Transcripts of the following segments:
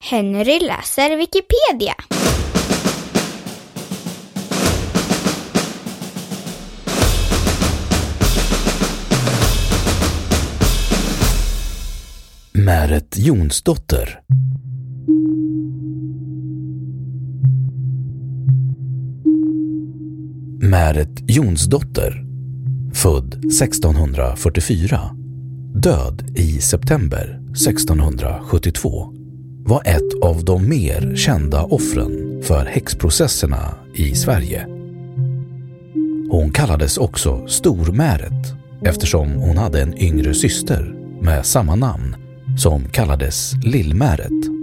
Henry läser Wikipedia. Märet Jonsdotter. Märet Jonsdotter, född 1644, död i september 1672, var ett av de mer kända offren för häxprocesserna i Sverige. Hon kallades också Stormäret eftersom hon hade en yngre syster med samma namn som kallades Lillmäret.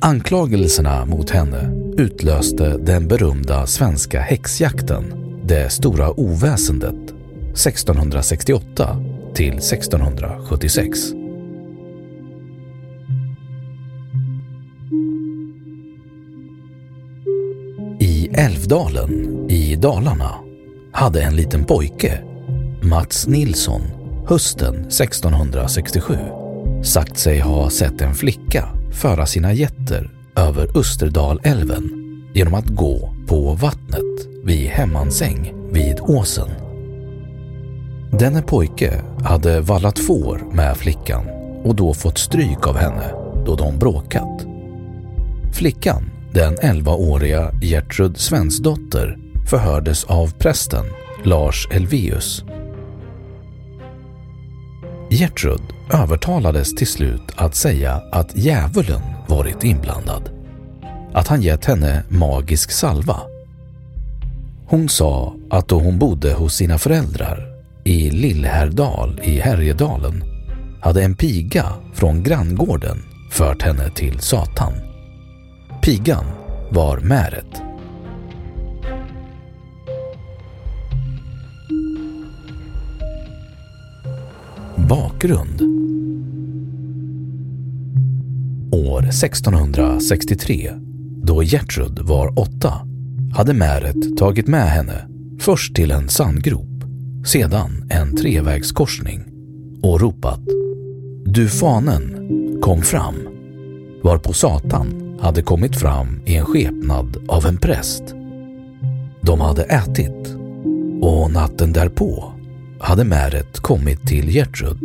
Anklagelserna mot henne utlöste den berömda svenska häxjakten, det stora oväsendet, 1668 till 1676. Älvdalen i Dalarna hade en liten pojke, Mats Nilsson, hösten 1667 sagt sig ha sett en flicka föra sina getter över Österdalälven genom att gå på vattnet vid Hemmansäng vid åsen. Denne pojke hade vallat får med flickan och då fått stryk av henne då de bråkat. Flickan, den 11-åriga Gertrud Svensdotter, förhördes av prästen Lars Elvius. Gertrud övertalades till slut att säga att djävulen varit inblandad. Att han gett henne magisk salva. Hon sa att då hon bodde hos sina föräldrar i Lillhärdal i Härjedalen hade en piga från granngården fört henne till Satan. Pigan var Märet. Bakgrund År 1663, då Gertrud var åtta, hade Märet tagit med henne först till en sandgrop, sedan en trevägskorsning och ropat Du fanen, kom fram! Varpå Satan hade kommit fram i en skepnad av en präst. De hade ätit och natten därpå hade Märet kommit till Gertrud,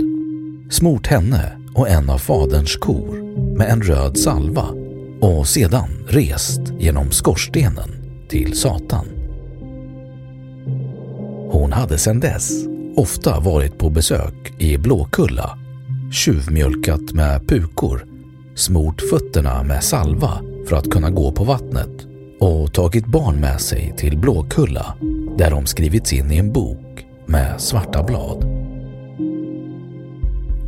smort henne och en av faderns kor med en röd salva och sedan rest genom skorstenen till Satan. Hon hade sedan dess ofta varit på besök i Blåkulla, tjuvmjölkat med pukor, smort fötterna med salva för att kunna gå på vattnet och tagit barn med sig till Blåkulla där de skrivits in i en bok med svarta blad.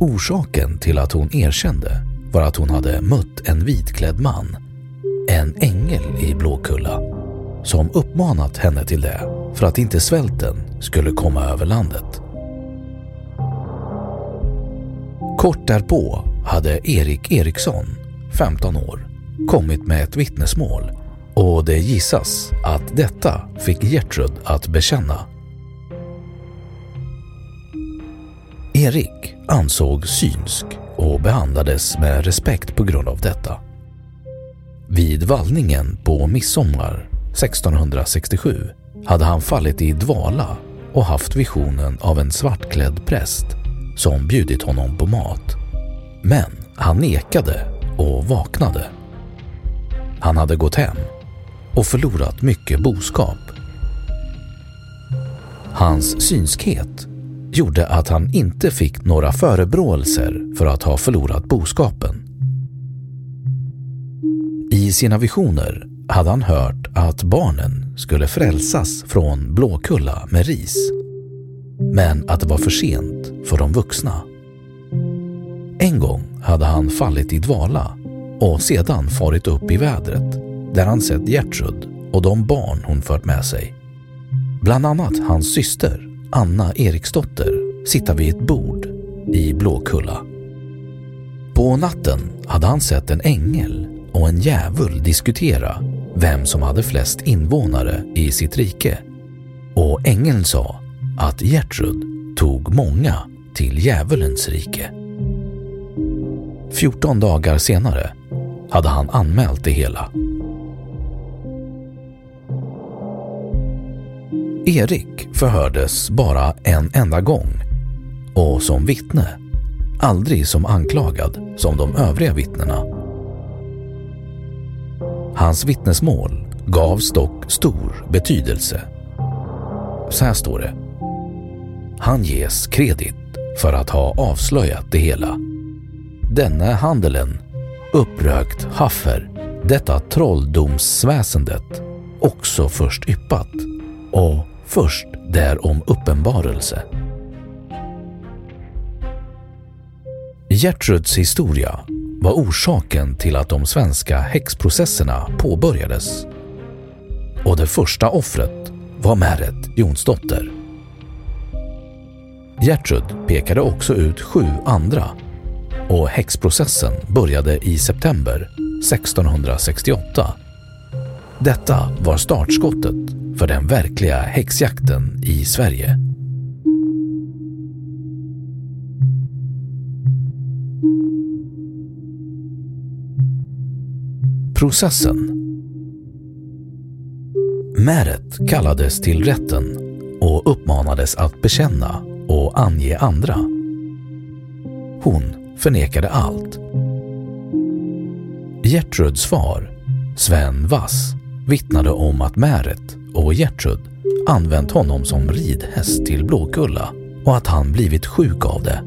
Orsaken till att hon erkände var att hon hade mött en vitklädd man, en ängel i Blåkulla, som uppmanat henne till det för att inte svälten skulle komma över landet. Kort därpå hade Erik Eriksson, 15 år, kommit med ett vittnesmål och det gissas att detta fick Gertrud att bekänna. Erik ansåg synsk och behandlades med respekt på grund av detta. Vid vallningen på midsommar 1667 hade han fallit i dvala och haft visionen av en svartklädd präst som bjudit honom på mat. Men han nekade och vaknade. Han hade gått hem och förlorat mycket boskap. Hans synskhet gjorde att han inte fick några förebråelser för att ha förlorat boskapen. I sina visioner hade han hört att barnen skulle frälsas från Blåkulla med ris. Men att det var för sent för de vuxna. En gång hade han fallit i dvala och sedan farit upp i vädret där han sett Gertrud och de barn hon fört med sig. Bland annat hans syster Anna Eriksdotter sitta vid ett bord i Blåkulla. På natten hade han sett en ängel och en djävul diskutera vem som hade flest invånare i sitt rike. Och ängeln sa att Gertrud tog många till djävulens rike. 14 dagar senare hade han anmält det hela. Erik förhördes bara en enda gång och som vittne, aldrig som anklagad som de övriga vittnena. Hans vittnesmål gavs dock stor betydelse. Så här står det. Han ges kredit för att ha avslöjat det hela. Denne handelen upprökt Haffer detta trolldomsväsendet också först yppat och först därom uppenbarelse. Gertruds historia var orsaken till att de svenska häxprocesserna påbörjades. Och det första offret var Märet Jonsdotter. Gertrud pekade också ut sju andra och häxprocessen började i september 1668. Detta var startskottet för den verkliga häxjakten i Sverige. Processen Märet kallades till rätten och uppmanades att bekänna och ange andra. Hon förnekade allt. Gertruds far, Sven Vass, vittnade om att Märet och Gertrud använt honom som ridhäst till Blåkulla och att han blivit sjuk av det.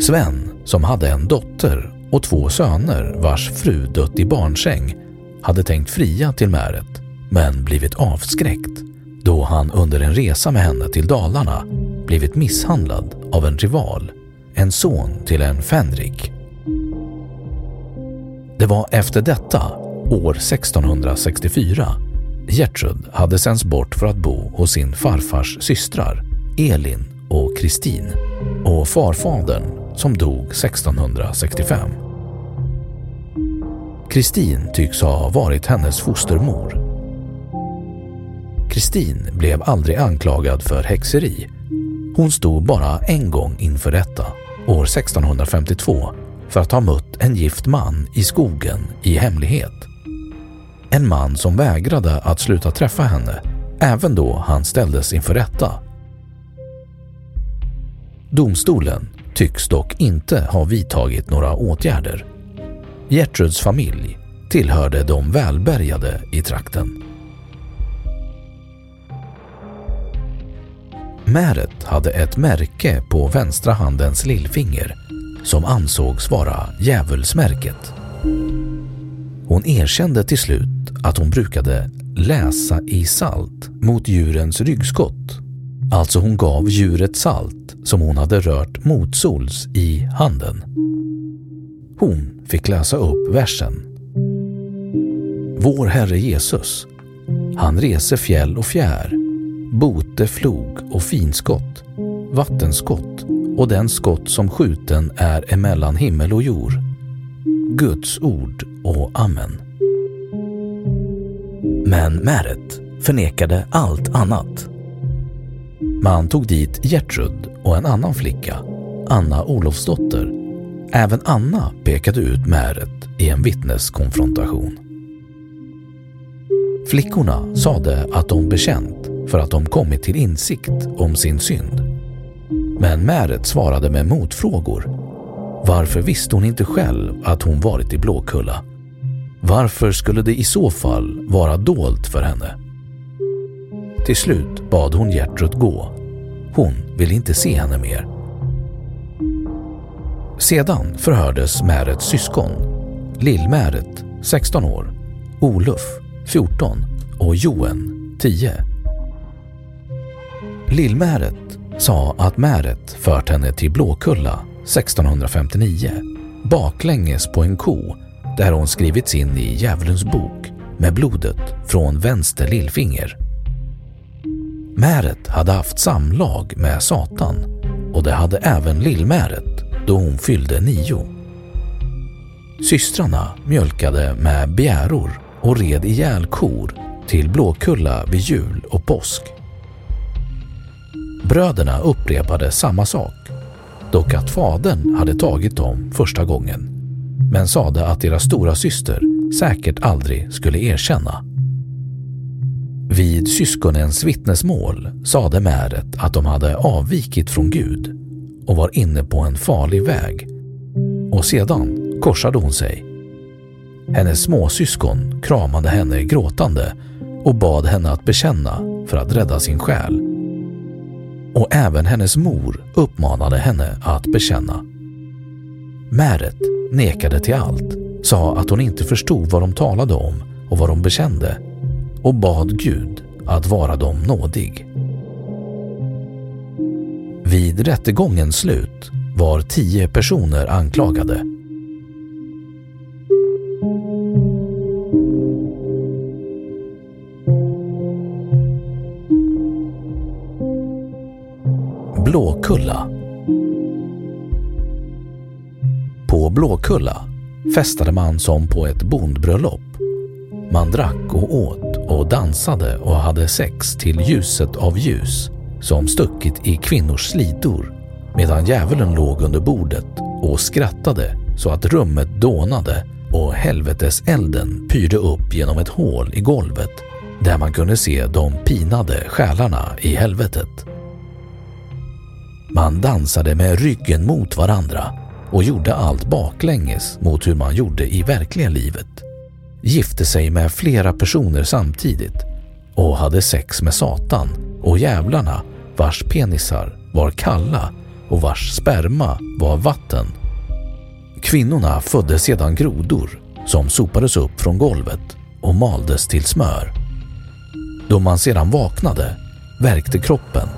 Sven, som hade en dotter och två söner vars fru dött i barnsäng, hade tänkt fria till Märet men blivit avskräckt då han under en resa med henne till Dalarna blivit misshandlad av en rival, en son till en fänrik. Det var efter detta, år 1664, Gertrud hade sänts bort för att bo hos sin farfars systrar Elin och Kristin och farfadern som dog 1665. Kristin tycks ha varit hennes fostermor. Kristin blev aldrig anklagad för häxeri. Hon stod bara en gång inför rätta, år 1652, för att ha mött en gift man i skogen i hemlighet. En man som vägrade att sluta träffa henne även då han ställdes inför rätta. Domstolen tycks dock inte ha vidtagit några åtgärder. Gertruds familj tillhörde de välbärgade i trakten. Märet hade ett märke på vänstra handens lillfinger som ansågs vara djävulsmärket. Hon erkände till slut att hon brukade läsa i salt mot djurens ryggskott. Alltså hon gav djuret salt som hon hade rört motsols i handen. Hon fick läsa upp versen. Vår Herre Jesus, han reser fjäll och fjär, bote, flog och finskott, vattenskott och den skott som skjuten är emellan himmel och jord. Guds ord och amen. Men Märet förnekade allt annat. Man tog dit Gertrud och en annan flicka, Anna Olofsdotter. Även Anna pekade ut Märet i en vittneskonfrontation. Flickorna sade att de bekänt för att de kommit till insikt om sin synd. Men Märet svarade med motfrågor. Varför visste hon inte själv att hon varit i Blåkulla? Varför skulle det i så fall vara dolt för henne? Till slut bad hon Gertrud gå. Hon ville inte se henne mer. Sedan förhördes Märets syskon. Lill-Märet, 16 år, Oluf, 14 och Joen, 10. Lill-Märet sa att Märet fört henne till Blåkulla 1659 baklänges på en ko där hon skrivits in i Djävulens bok med blodet från vänster lillfinger. Märet hade haft samlag med Satan och det hade även Lill-Märet då hon fyllde nio. Systrarna mjölkade med bjäror och red ihjäl kor till Blåkulla vid jul och påsk. Bröderna upprepade samma sak, dock att fadern hade tagit dem första gången, men sade att deras stora syster säkert aldrig skulle erkänna. Vid syskonens vittnesmål sade Märet att de hade avvikit från Gud och var inne på en farlig väg och sedan korsade hon sig. Hennes småsyskon kramade henne gråtande och bad henne att bekänna för att rädda sin själ. Och även hennes mor uppmanade henne att bekänna. Märet nekade till allt, sa att hon inte förstod vad de talade om och vad de bekände och bad Gud att vara dem nådig. Vid rättegångens slut var tio personer anklagade. Blåkulla På Blåkulla festade man som på ett bondbröllop. Man drack och åt och dansade och hade sex till ljuset av ljus som stuckit i kvinnors slidor medan djävulen låg under bordet och skrattade så att rummet dånade och helveteselden pyrde upp genom ett hål i golvet där man kunde se de pinade själarna i helvetet. Man dansade med ryggen mot varandra och gjorde allt baklänges mot hur man gjorde i verkliga livet. Gifte sig med flera personer samtidigt och hade sex med Satan och djävlarna vars penisar var kalla och vars sperma var vatten. Kvinnorna födde sedan grodor som sopades upp från golvet och maldes till smör. Då man sedan vaknade värkte kroppen.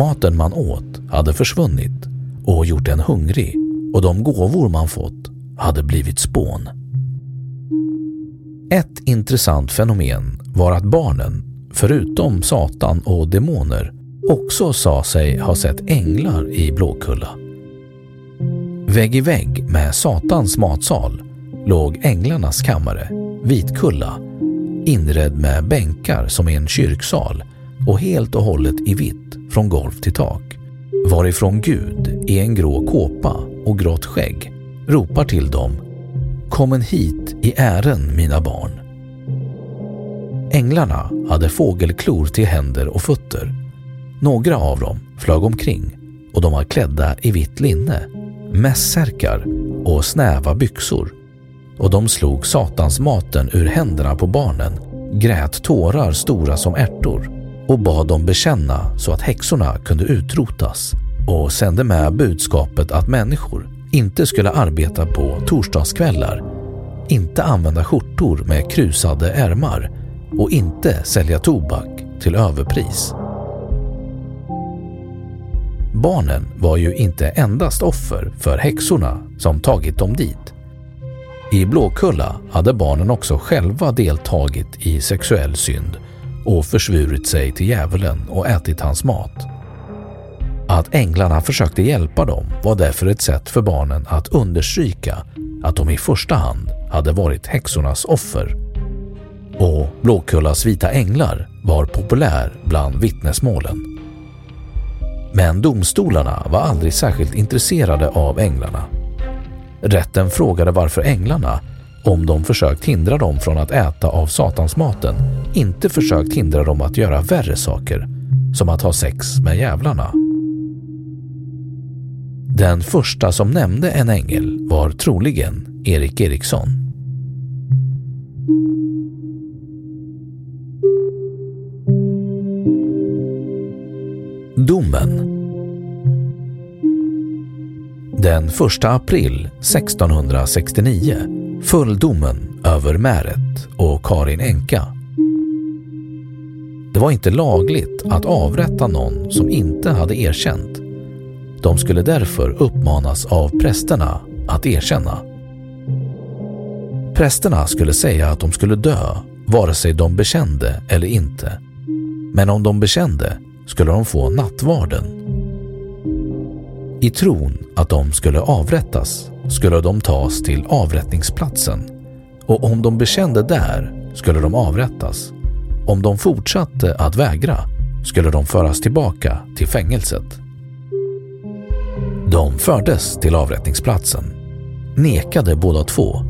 Maten man åt hade försvunnit och gjort en hungrig och de gåvor man fått hade blivit spån. Ett intressant fenomen var att barnen, förutom Satan och demoner, också sa sig ha sett änglar i Blåkulla. Vägg i vägg med Satans matsal låg änglarnas kammare, Vitkulla, inredd med bänkar som i en kyrksal och helt och hållet i vitt från golv till tak. Varifrån Gud i en grå kåpa och grått skägg ropar till dem Kommen hit i ären mina barn. Änglarna hade fågelklor till händer och fötter. Några av dem flög omkring och de var klädda i vitt linne, mässärkar och snäva byxor och de slog satans maten ur händerna på barnen, grät tårar stora som ärtor och bad dem bekänna så att häxorna kunde utrotas och sände med budskapet att människor inte skulle arbeta på torsdagskvällar, inte använda skjortor med krusade ärmar och inte sälja tobak till överpris. Barnen var ju inte endast offer för häxorna som tagit dem dit. I Blåkulla hade barnen också själva deltagit i sexuell synd och försvurit sig till djävulen och ätit hans mat. Att änglarna försökte hjälpa dem var därför ett sätt för barnen att understryka att de i första hand hade varit häxornas offer. Och Blåkullas vita änglar var populär bland vittnesmålen. Men domstolarna var aldrig särskilt intresserade av änglarna. Rätten frågade varför änglarna, om de försökt hindra dem från att äta av satansmaten, inte försökt hindra dem att göra värre saker, som att ha sex med jävlarna. Den första som nämnde en ängel var troligen Erik Eriksson. Domen Den 1 april 1669 Fulldomen över Märet och Karin Enka. Det var inte lagligt att avrätta någon som inte hade erkänt. De skulle därför uppmanas av prästerna att erkänna. Prästerna skulle säga att de skulle dö vare sig de bekände eller inte. Men om de bekände skulle de få nattvarden. I tron att de skulle avrättas skulle de tas till avrättningsplatsen och om de bekände där skulle de avrättas. Om de fortsatte att vägra skulle de föras tillbaka till fängelset. De fördes till avrättningsplatsen, nekade båda två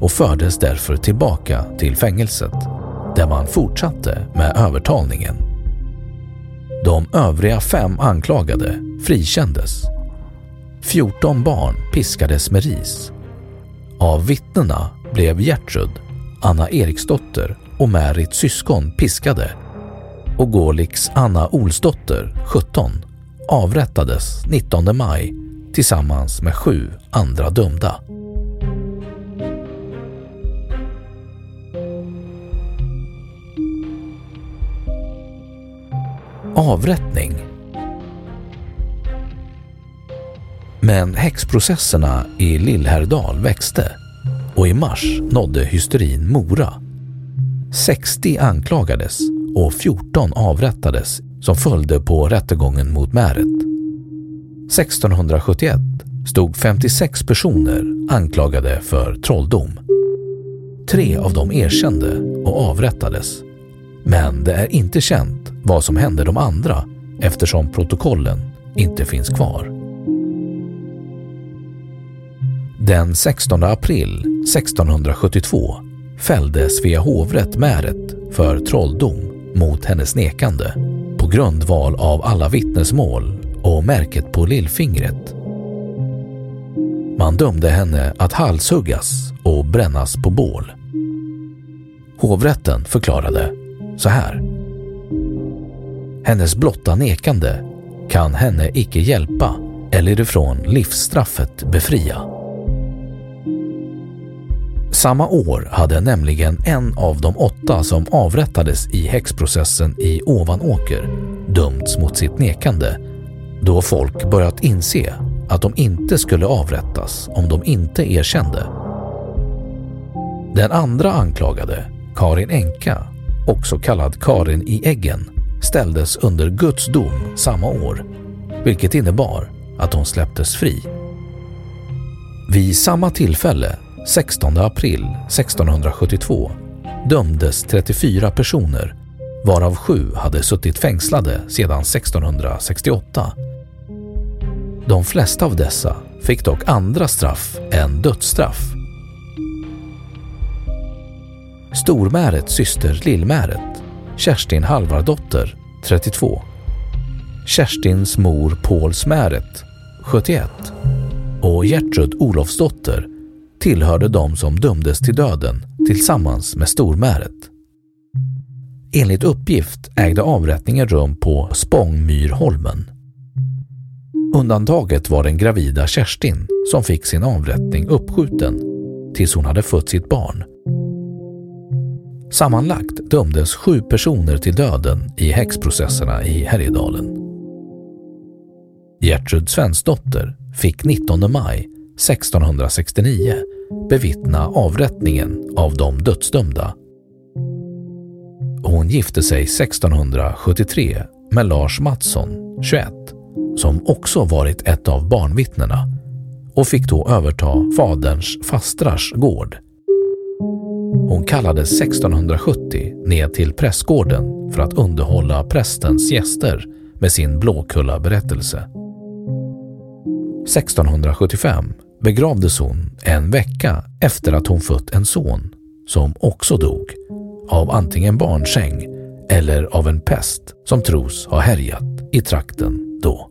och fördes därför tillbaka till fängelset där man fortsatte med övertalningen. De övriga fem anklagade frikändes. 14 barn piskades med ris. Av vittnena blev Gertrud, Anna Eriksdotter och Märits syskon piskade och Gåliks Anna Olsdotter, 17, avrättades 19 maj tillsammans med sju andra dömda. Avrättning Men häxprocesserna i Lillhärdal växte och i mars nådde hysterin Mora. 60 anklagades och 14 avrättades som följde på rättegången mot Märet. 1671 stod 56 personer anklagade för trolldom. Tre av dem erkände och avrättades. Men det är inte känt vad som hände de andra eftersom protokollen inte finns kvar. Den 16 april 1672 fällde Svea hovrätt Märet för trolldom mot hennes nekande på grundval av alla vittnesmål och märket på lillfingret. Man dömde henne att halshuggas och brännas på bål. Hovrätten förklarade så här. Hennes blotta nekande kan henne icke hjälpa eller ifrån livsstraffet befria. Samma år hade nämligen en av de åtta som avrättades i häxprocessen i Ovanåker dömts mot sitt nekande då folk börjat inse att de inte skulle avrättas om de inte erkände. Den andra anklagade, Karin Enka, också kallad Karin i Äggen, ställdes under Guds dom samma år, vilket innebar att hon släpptes fri. Vid samma tillfälle 16 april 1672 dömdes 34 personer varav sju hade suttit fängslade sedan 1668. De flesta av dessa fick dock andra straff än dödsstraff. Stormärets syster Lillmäret, Kerstin Halvardotter, 32. Kerstins mor Pauls Märet 71 och Gertrud Olofsdotter tillhörde de som dömdes till döden tillsammans med Stormäret. Enligt uppgift ägde avrättningen rum på Spångmyrholmen. Undantaget var den gravida Kerstin som fick sin avrättning uppskjuten tills hon hade fött sitt barn. Sammanlagt dömdes sju personer till döden i häxprocesserna i Härjedalen. Gertrud Svensdotter fick 19 maj 1669 bevittna avrättningen av de dödsdömda. Hon gifte sig 1673 med Lars Mattsson, 21, som också varit ett av barnvittnena och fick då överta faderns fastrars gård. Hon kallades 1670 ned till prästgården för att underhålla prästens gäster med sin Blåkulla berättelse. 1675 begravdes hon en vecka efter att hon fött en son som också dog av antingen barnsäng eller av en pest som tros ha härjat i trakten då.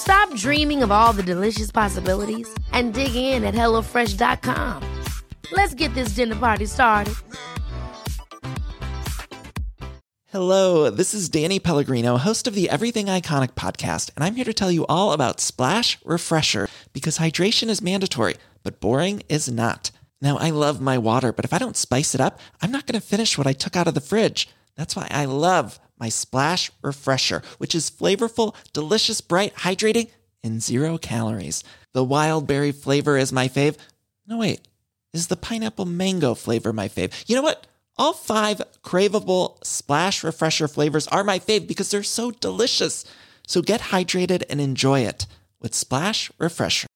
Stop dreaming of all the delicious possibilities and dig in at HelloFresh.com. Let's get this dinner party started. Hello, this is Danny Pellegrino, host of the Everything Iconic podcast, and I'm here to tell you all about Splash Refresher because hydration is mandatory, but boring is not. Now, I love my water, but if I don't spice it up, I'm not going to finish what I took out of the fridge. That's why I love my Splash Refresher, which is flavorful, delicious, bright, hydrating, and zero calories. The wild berry flavor is my fave. No, wait, is the pineapple mango flavor my fave? You know what? All five craveable splash refresher flavors are my fave because they're so delicious. So get hydrated and enjoy it with Splash Refresher.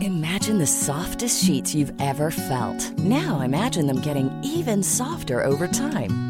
Imagine the softest sheets you've ever felt. Now imagine them getting even softer over time.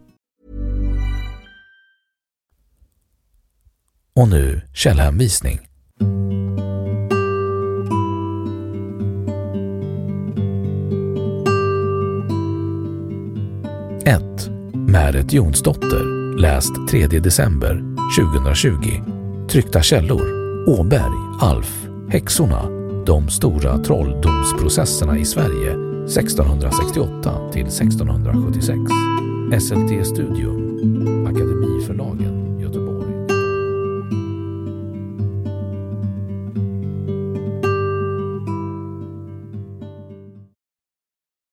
Och nu källhänvisning. Märet Jonsdotter, läst 3 december 2020. Tryckta källor. Åberg, Alf. Häxorna. De stora trolldomsprocesserna i Sverige 1668 till 1676. SLT Studium. Akademiförlagen.